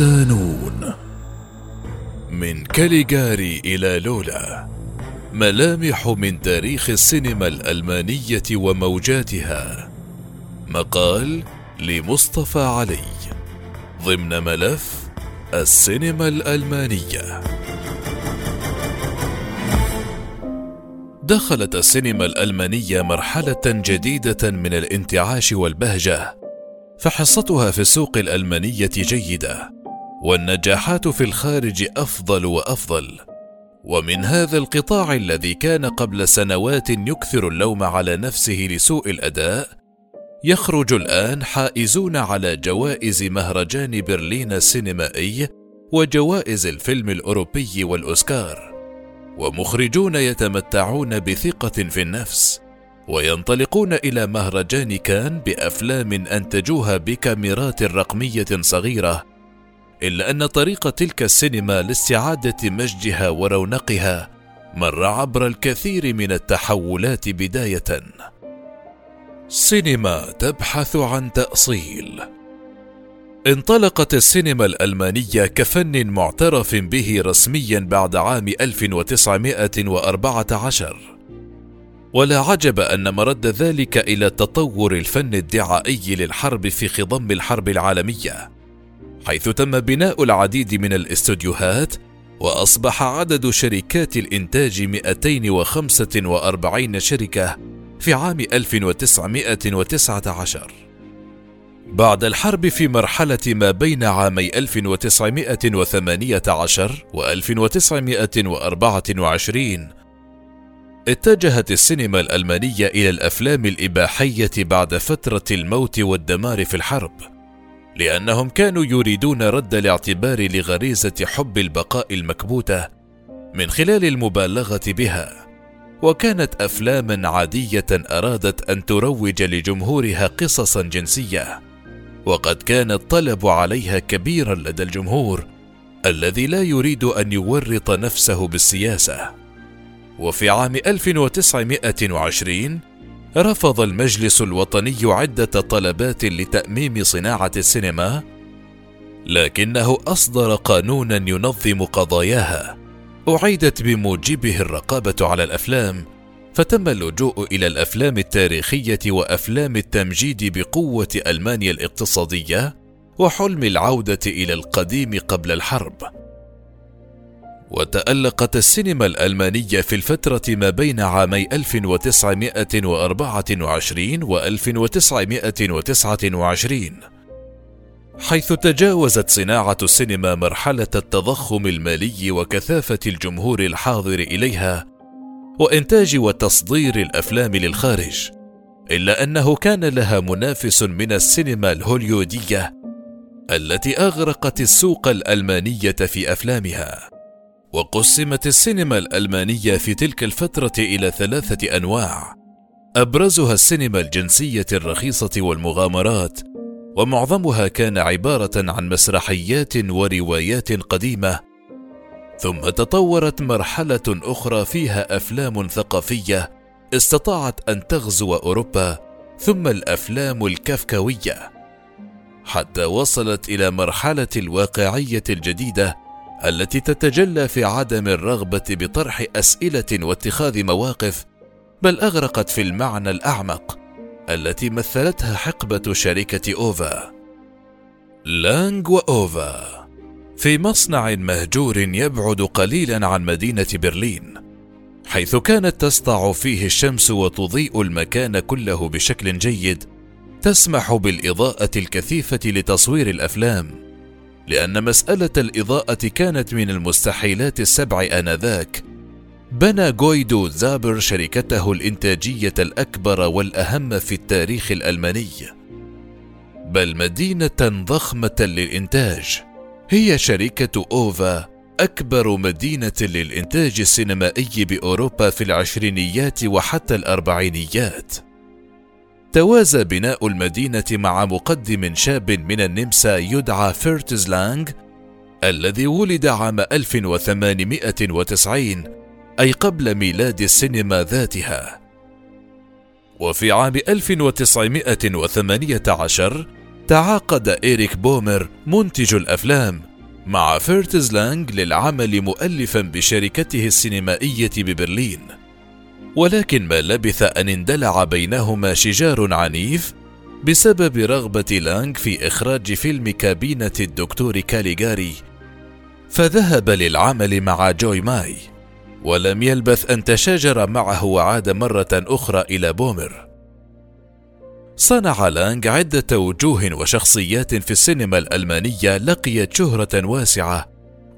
صدانون من كاليغاري إلى لولا. ملامح من تاريخ السينما الألمانية وموجاتها. مقال لمصطفى علي. ضمن ملف السينما الألمانية. دخلت السينما الألمانية مرحلة جديدة من الانتعاش والبهجة فحصتها في السوق الألمانية جيدة. والنجاحات في الخارج أفضل وأفضل. ومن هذا القطاع الذي كان قبل سنوات يكثر اللوم على نفسه لسوء الأداء يخرج الآن حائزون على جوائز مهرجان برلين السينمائي وجوائز الفيلم الأوروبي والأوسكار. ومخرجون يتمتعون بثقة في النفس وينطلقون إلى مهرجان كان بأفلام أنتجوها بكاميرات رقمية صغيرة إلا أن طريق تلك السينما لاستعادة مجدها ورونقها مر عبر الكثير من التحولات بداية. سينما تبحث عن تأصيل. انطلقت السينما الألمانية كفن معترف به رسميا بعد عام 1914 ولا عجب أن مرد ذلك إلى تطور الفن الدعائي للحرب في خضم الحرب العالمية. حيث تم بناء العديد من الاستوديوهات وأصبح عدد شركات الإنتاج 245 شركة في عام 1919 بعد الحرب في مرحلة ما بين عامي 1918 و 1924 اتجهت السينما الألمانية إلى الأفلام الإباحية بعد فترة الموت والدمار في الحرب. لأنهم كانوا يريدون رد الاعتبار لغريزة حب البقاء المكبوتة من خلال المبالغة بها وكانت أفلاما عادية أرادت أن تروج لجمهورها قصصا جنسية وقد كان الطلب عليها كبيرا لدى الجمهور الذي لا يريد أن يورط نفسه بالسياسة. وفي عام 1920 رفض المجلس الوطني عدة طلبات لتأميم صناعة السينما، لكنه أصدر قانونا ينظم قضاياها، أعيدت بموجبه الرقابة على الأفلام، فتم اللجوء إلى الأفلام التاريخية وأفلام التمجيد بقوة ألمانيا الاقتصادية، وحلم العودة إلى القديم قبل الحرب. وتألقت السينما الألمانية في الفترة ما بين عامي 1924 و 1929 حيث تجاوزت صناعة السينما مرحلة التضخم المالي وكثافة الجمهور الحاضر إليها وإنتاج وتصدير الأفلام للخارج إلا أنه كان لها منافس من السينما الهوليودية التي أغرقت السوق الألمانية في أفلامها. وقسمت السينما الألمانية في تلك الفترة إلى ثلاثة أنواع. أبرزها السينما الجنسية الرخيصة والمغامرات ومعظمها كان عبارة عن مسرحيات وروايات قديمة. ثم تطورت مرحلة أخرى فيها أفلام ثقافية استطاعت أن تغزو أوروبا ثم الأفلام الكافكاوية حتى وصلت إلى مرحلة الواقعية الجديدة التي تتجلى في عدم الرغبة بطرح أسئلة واتخاذ مواقف بل أغرقت في المعنى الأعمق التي مثلتها حقبة شركة أوفا. لانغ وأوفا. في مصنع مهجور يبعد قليلا عن مدينة برلين حيث كانت تسطع فيه الشمس وتضيء المكان كله بشكل جيد تسمح بالإضاءة الكثيفة لتصوير الأفلام. لأن مسألة الإضاءة كانت من المستحيلات السبع آنذاك. بنى جويدو زابر شركته الإنتاجية الأكبر والأهم في التاريخ الألماني. بل مدينة ضخمة للإنتاج. هي شركة أوفا أكبر مدينة للإنتاج السينمائي بأوروبا في العشرينيات وحتى الأربعينيات. توازى بناء المدينة مع مقدم شاب من النمسا يدعى فيرتز لانغ الذي ولد عام 1890 أي قبل ميلاد السينما ذاتها. وفي عام 1918 تعاقد إيريك بومر منتج الأفلام مع فريتز لانج للعمل مؤلفا بشركته السينمائية ببرلين ولكن ما لبث أن اندلع بينهما شجار عنيف بسبب رغبة لانج في إخراج فيلم كابينة الدكتور كاليغاري. فذهب للعمل مع جوي ماي ولم يلبث أن تشاجر معه وعاد مرة أخرى إلى بومر. صنع لانج عدة وجوه وشخصيات في السينما الألمانية لقيت شهرة واسعة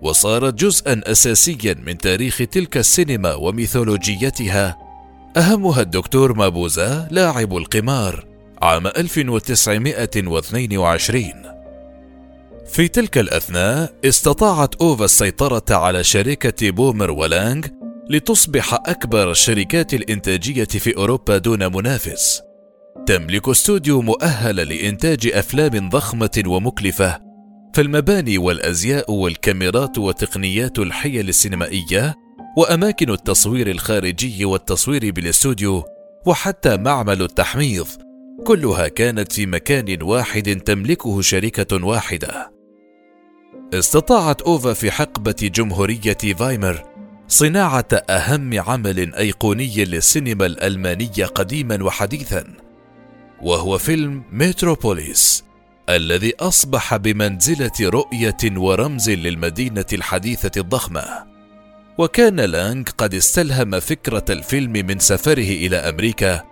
وصارت جزءا أساسيا من تاريخ تلك السينما وميثولوجيتها. أهمها الدكتور مابوزا لاعب القمار عام 1922 في تلك الأثناء استطاعت أوفا السيطرة على شركة بومر ولانج لتصبح أكبر الشركات الإنتاجية في أوروبا دون منافس. تملك استوديو مؤهل لإنتاج أفلام ضخمة ومكلفة فالمباني والأزياء والكاميرات وتقنيات الحيل السينمائية وأماكن التصوير الخارجي والتصوير بالاستوديو وحتى معمل التحميض كلها كانت في مكان واحد تملكه شركة واحدة. استطاعت أوفا في حقبة جمهورية فايمر صناعة أهم عمل أيقوني للسينما الألمانية قديما وحديثا، وهو فيلم متروبوليس الذي أصبح بمنزلة رؤية ورمز للمدينة الحديثة الضخمة. وكان لانج قد استلهم فكرة الفيلم من سفره إلى أمريكا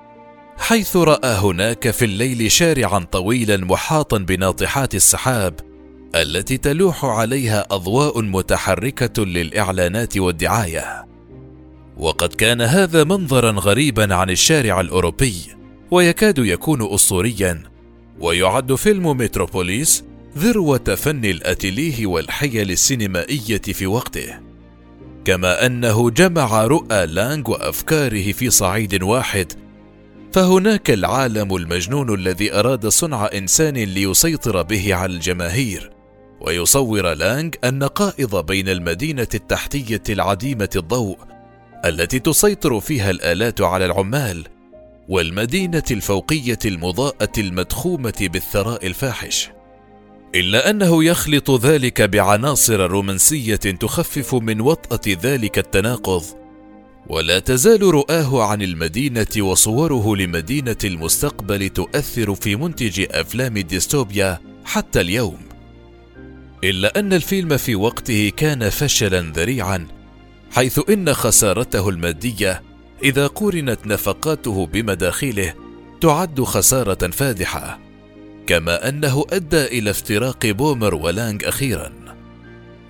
حيث رأى هناك في الليل شارعا طويلا محاطا بناطحات السحاب التي تلوح عليها أضواء متحركة للإعلانات والدعاية وقد كان هذا منظرا غريبا عن الشارع الأوروبي ويكاد يكون اسطوريا ويعد فيلم متروبوليس ذروة فن الاتليه والحيل السينمائية في وقته. كما أنه جمع رؤى لانغ وأفكاره في صعيد واحد فهناك العالم المجنون الذي أراد صنع إنسان ليسيطر به على الجماهير ويصور لانغ النقائض بين المدينة التحتية العديمة الضوء التي تسيطر فيها الآلات على العمال والمدينة الفوقية المضاءة المدخومة بالثراء الفاحش. إلا أنه يخلط ذلك بعناصر رومانسية تخفف من وطأة ذلك التناقض. ولا تزال رؤاه عن المدينة وصوره لمدينة المستقبل تؤثر في منتج أفلام الديستوبيا حتى اليوم. إلا أن الفيلم في وقته كان فشلا ذريعا حيث إن خسارته المادية إذا قورنت نفقاته بمداخيله تعد خسارة فادحة كما أنه أدى إلى افتراق بومر ولانج أخيرا.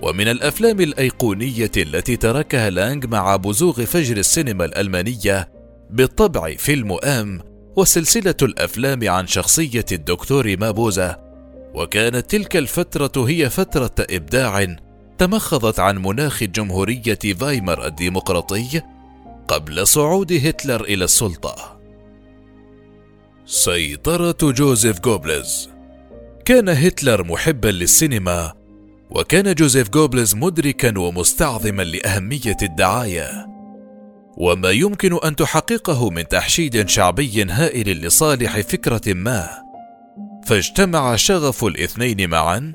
ومن الأفلام الأيقونية التي تركها لانج مع بزوغ فجر السينما الألمانية بالطبع فيلم آم وسلسلة الأفلام عن شخصية الدكتور مابوزا. وكانت تلك الفترة هي فترة إبداع تمخضت عن مناخ جمهورية فايمر الديمقراطي قبل صعود هتلر إلى السلطة. سيطرة جوزيف جوبلز كان هتلر محبا للسينما وكان جوزيف جوبلز مدركا ومستعظما لأهمية الدعاية. وما يمكن أن تحققه من تحشيد شعبي هائل لصالح فكرة ما. فاجتمع شغف الاثنين معا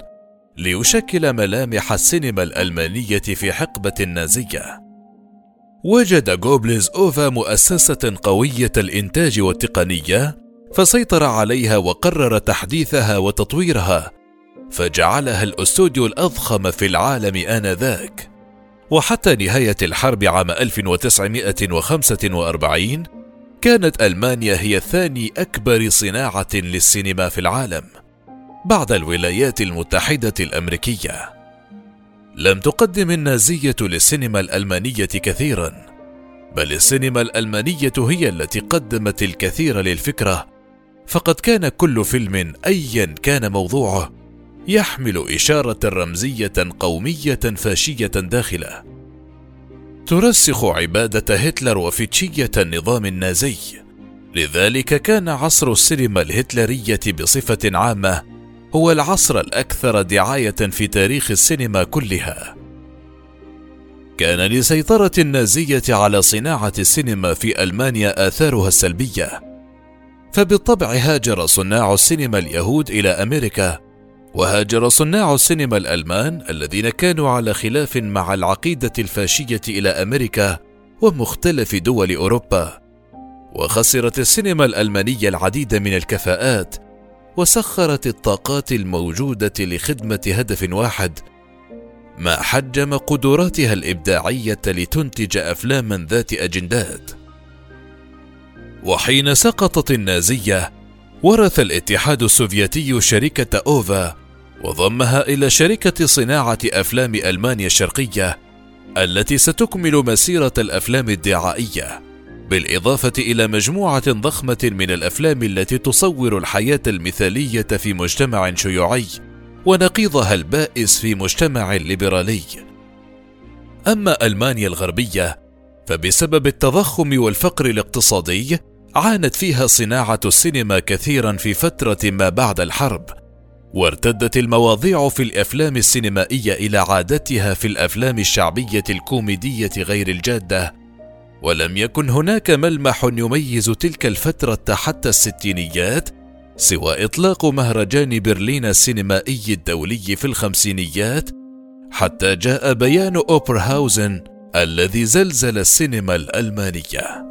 ليشكل ملامح السينما الألمانية في حقبة النازية. وجد جوبلز أوفا مؤسسة قوية الإنتاج والتقنية فسيطر عليها وقرر تحديثها وتطويرها فجعلها الأستوديو الأضخم في العالم آنذاك. وحتى نهاية الحرب عام 1945 كانت ألمانيا هي ثاني أكبر صناعة للسينما في العالم بعد الولايات المتحدة الأمريكية. لم تقدم النازية للسينما الألمانية كثيرا بل السينما الألمانية هي التي قدمت الكثير للفكرة. فقد كان كل فيلم أيا كان موضوعه يحمل إشارة رمزية قومية فاشية داخلة. ترسخ عبادة هتلر وفتشية النظام النازي. لذلك كان عصر السينما الهتلرية بصفة عامة هو العصر الأكثر دعاية في تاريخ السينما كلها. كان لسيطرة النازية على صناعة السينما في ألمانيا آثارها السلبية. فبالطبع هاجر صناع السينما اليهود إلى أمريكا وهاجر صناع السينما الألمان الذين كانوا على خلاف مع العقيدة الفاشية إلى أمريكا ومختلف دول أوروبا. وخسرت السينما الألمانية العديد من الكفاءات وسخرت الطاقات الموجودة لخدمة هدف واحد ما حجم قدراتها الإبداعية لتنتج أفلاما ذات أجندات. وحين سقطت النازية ورث الاتحاد السوفيتي شركة أوفا وضمها إلى شركة صناعة أفلام ألمانيا الشرقية التي ستكمل مسيرة الأفلام الدعائية. بالإضافة إلى مجموعة ضخمة من الأفلام التي تصور الحياة المثالية في مجتمع شيوعي ونقيضها البائس في مجتمع ليبرالي. أما ألمانيا الغربية فبسبب التضخم والفقر الاقتصادي عانت فيها صناعة السينما كثيرا في فترة ما بعد الحرب وارتدت المواضيع في الأفلام السينمائية إلى عادتها في الأفلام الشعبية الكوميدية غير الجادة. ولم يكن هناك ملمح يميز تلك الفترة حتى الستينيات سوى إطلاق مهرجان برلين السينمائي الدولي في الخمسينيات حتى جاء بيان أوبرهاوزن الذي زلزل السينما الألمانية.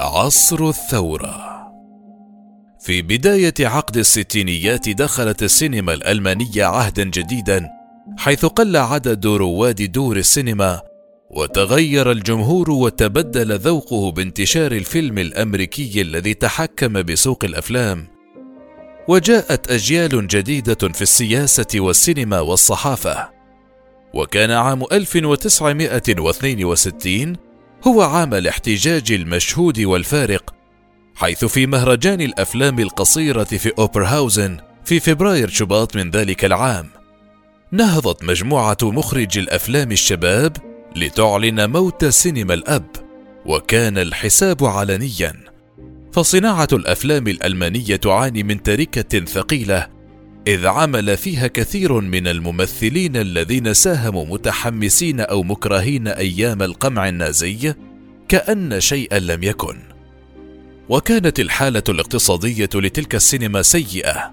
عصر الثورة. في بداية عقد الستينيات دخلت السينما الألمانية عهدا جديدا حيث قل عدد رواد دور السينما وتغير الجمهور وتبدل ذوقه بانتشار الفيلم الأمريكي الذي تحكم بسوق الأفلام. وجاءت أجيال جديدة في السياسة والسينما والصحافة. وكان عام 1962 هو عام الاحتجاج المشهود والفارق حيث في مهرجان الأفلام القصيرة في أوبرهاوزن في فبراير شباط من ذلك العام. نهضت مجموعة مخرجي الأفلام الشباب لتعلن موت سينما الأب وكان الحساب علنيا. فصناعة الأفلام الألمانية تعاني من تركة ثقيلة إذ عمل فيها كثير من الممثلين الذين ساهموا متحمسين أو مكرهين أيام القمع النازي كأن شيئا لم يكن. وكانت الحالة الاقتصادية لتلك السينما سيئة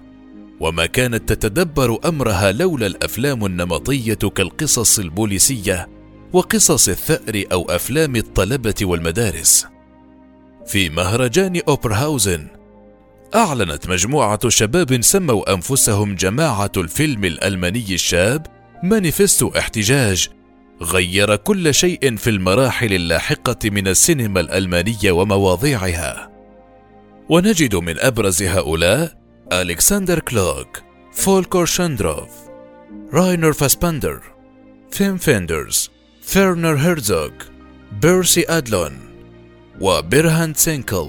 وما كانت تتدبر أمرها لولا الأفلام النمطية كالقصص البوليسية. وقصص الثأر أو أفلام الطلبة والمدارس. في مهرجان أوبرهاوزن أعلنت مجموعة شباب سموا أنفسهم جماعة الفيلم الألماني الشاب مانيفستو احتجاج غير كل شيء في المراحل اللاحقة من السينما الألمانية ومواضيعها. ونجد من أبرز هؤلاء ألكسندر كلوك، فولكر شلوندورف، راينر فاسبندر، فيم فيندرز، فيرنر هيرزوغ بيرسي أدلون وبيرهان سينكل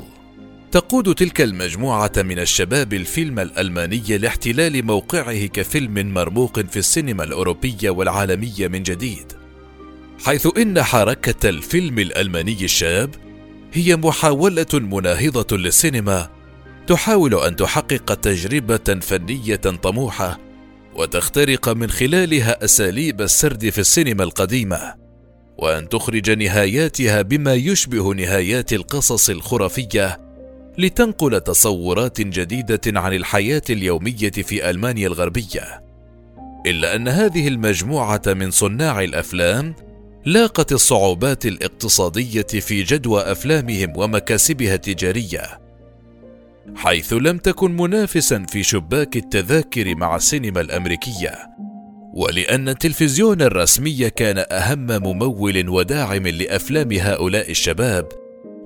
تقود تلك المجموعة من الشباب الفيلم الألماني لاحتلال موقعه كفيلم مرموق في السينما الأوروبية والعالمية من جديد حيث إن حركة الفيلم الألماني الشاب هي محاولة مناهضة للسينما تحاول أن تحقق تجربة فنية طموحة وتخترق من خلالها أساليب السرد في السينما القديمة. وأن تخرج نهاياتها بما يشبه نهايات القصص الخرافية لتنقل تصورات جديدة عن الحياة اليومية في ألمانيا الغربية. إلا أن هذه المجموعة من صناع الأفلام لاقت الصعوبات الاقتصادية في جدوى أفلامهم ومكاسبها التجارية حيث لم تكن منافسا في شباك التذاكر مع السينما الأمريكية. ولأن التلفزيون الرسمي كان أهم ممول وداعم لأفلام هؤلاء الشباب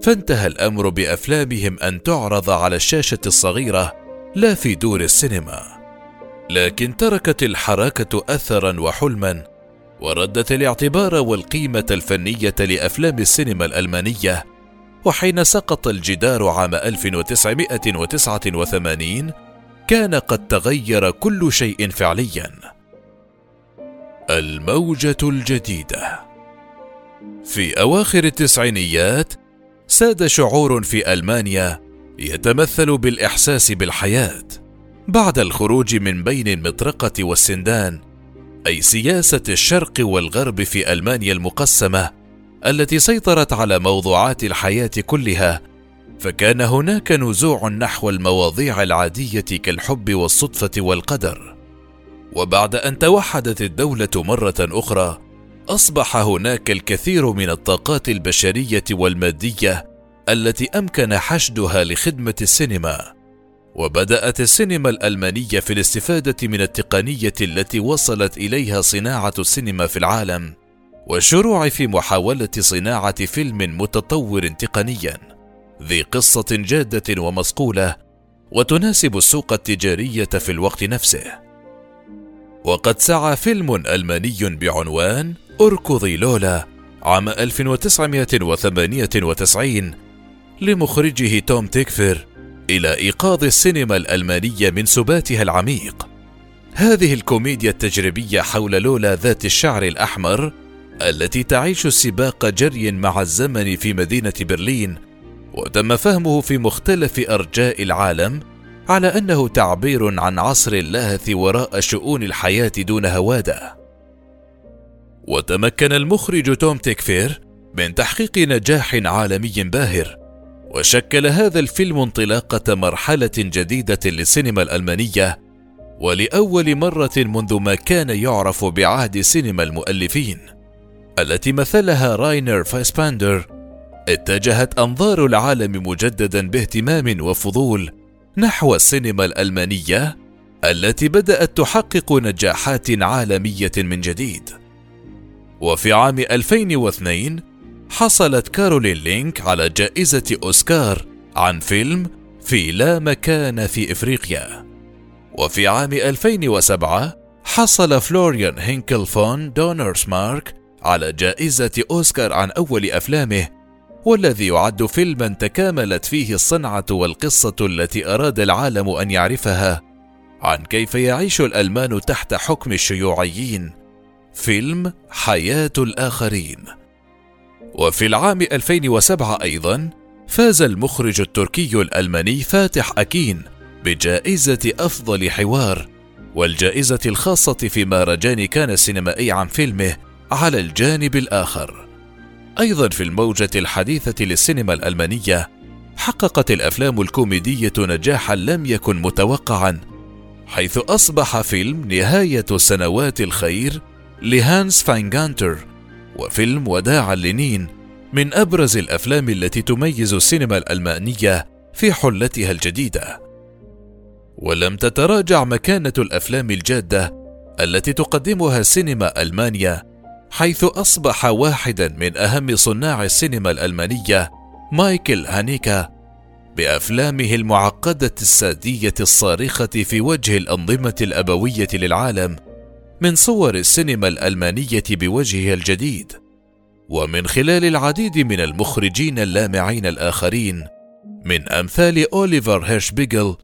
فانتهى الأمر بأفلامهم أن تعرض على الشاشة الصغيرة لا في دور السينما. لكن تركت الحركة اثرا وحلما وردت الاعتبار والقيمة الفنية لأفلام السينما الألمانية وحين سقط الجدار عام 1989 كان قد تغير كل شيء فعليا. الموجة الجديدة. في أواخر التسعينيات ساد شعور في ألمانيا يتمثل بالإحساس بالحياة. بعد الخروج من بين المطرقة والسندان أي سياسة الشرق والغرب في ألمانيا المقسمة التي سيطرت على موضوعات الحياة كلها فكان هناك نزوع نحو المواضيع العادية كالحب والصدفة والقدر. وبعد أن توحدت الدولة مرة أخرى أصبح هناك الكثير من الطاقات البشرية والمادية التي أمكن حشدها لخدمة السينما. وبدأت السينما الألمانية في الاستفادة من التقنية التي وصلت إليها صناعة السينما في العالم والشروع في محاولة صناعة فيلم متطور تقنيا ذي قصة جادة ومصقوله وتناسب السوق التجارية في الوقت نفسه. وقد سعى فيلم ألماني بعنوان أركضي لولا عام 1998 لمخرجه توم تيكفر إلى إيقاظ السينما الألمانية من سباتها العميق. هذه الكوميديا التجريبية حول لولا ذات الشعر الأحمر التي تعيش سباق جري مع الزمن في مدينة برلين وتم فهمه في مختلف أرجاء العالم على أنه تعبير عن عصر اللاهث وراء شؤون الحياة دون هوادة. وتمكن المخرج توم تيكفير من تحقيق نجاح عالمي باهر وشكل هذا الفيلم انطلاقة مرحلة جديدة للسينما الألمانية ولأول مرة منذ ما كان يعرف بعهد سينما المؤلفين التي مثلها راينر فاسباندر اتجهت أنظار العالم مجددا باهتمام وفضول نحو السينما الألمانية التي بدأت تحقق نجاحات عالمية من جديد. وفي عام 2002 حصلت كارولين لينك على جائزة أوسكار عن فيلم في لا مكان في إفريقيا. وفي عام 2007 حصل فلوريان هينكل فون دونرسمارك على جائزة أوسكار عن أول أفلامه والذي يعد فيلما تكاملت فيه الصنعة والقصة التي أراد العالم أن يعرفها عن كيف يعيش الألمان تحت حكم الشيوعيين. فيلم حياة الآخرين. وفي العام 2007 أيضا فاز المخرج التركي الألماني فاتح أكين بجائزة أفضل حوار والجائزة الخاصة في مهرجان كان السينمائي عن فيلمه على الجانب الآخر. أيضا في الموجة الحديثة للسينما الألمانية حققت الأفلام الكوميدية نجاحا لم يكن متوقعا حيث أصبح فيلم نهاية سنوات الخير لهانس فاينغانتر وفيلم وداعا لينين من أبرز الأفلام التي تميز السينما الألمانية في حلتها الجديدة. ولم تتراجع مكانة الأفلام الجادة التي تقدمها سينما ألمانيا حيث أصبح واحدا من أهم صناع السينما الألمانية مايكل هانيكا بأفلامه المعقدة السادية الصارخة في وجه الأنظمة الأبوية للعالم من صور السينما الألمانية بوجهها الجديد. ومن خلال العديد من المخرجين اللامعين الآخرين من أمثال أوليفر هيرشبيجل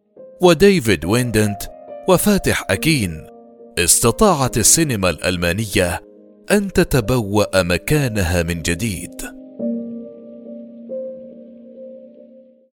وديفيد ويندنت وفاتح أكين استطاعت السينما الألمانية أن تتبوأ مكانها من جديد.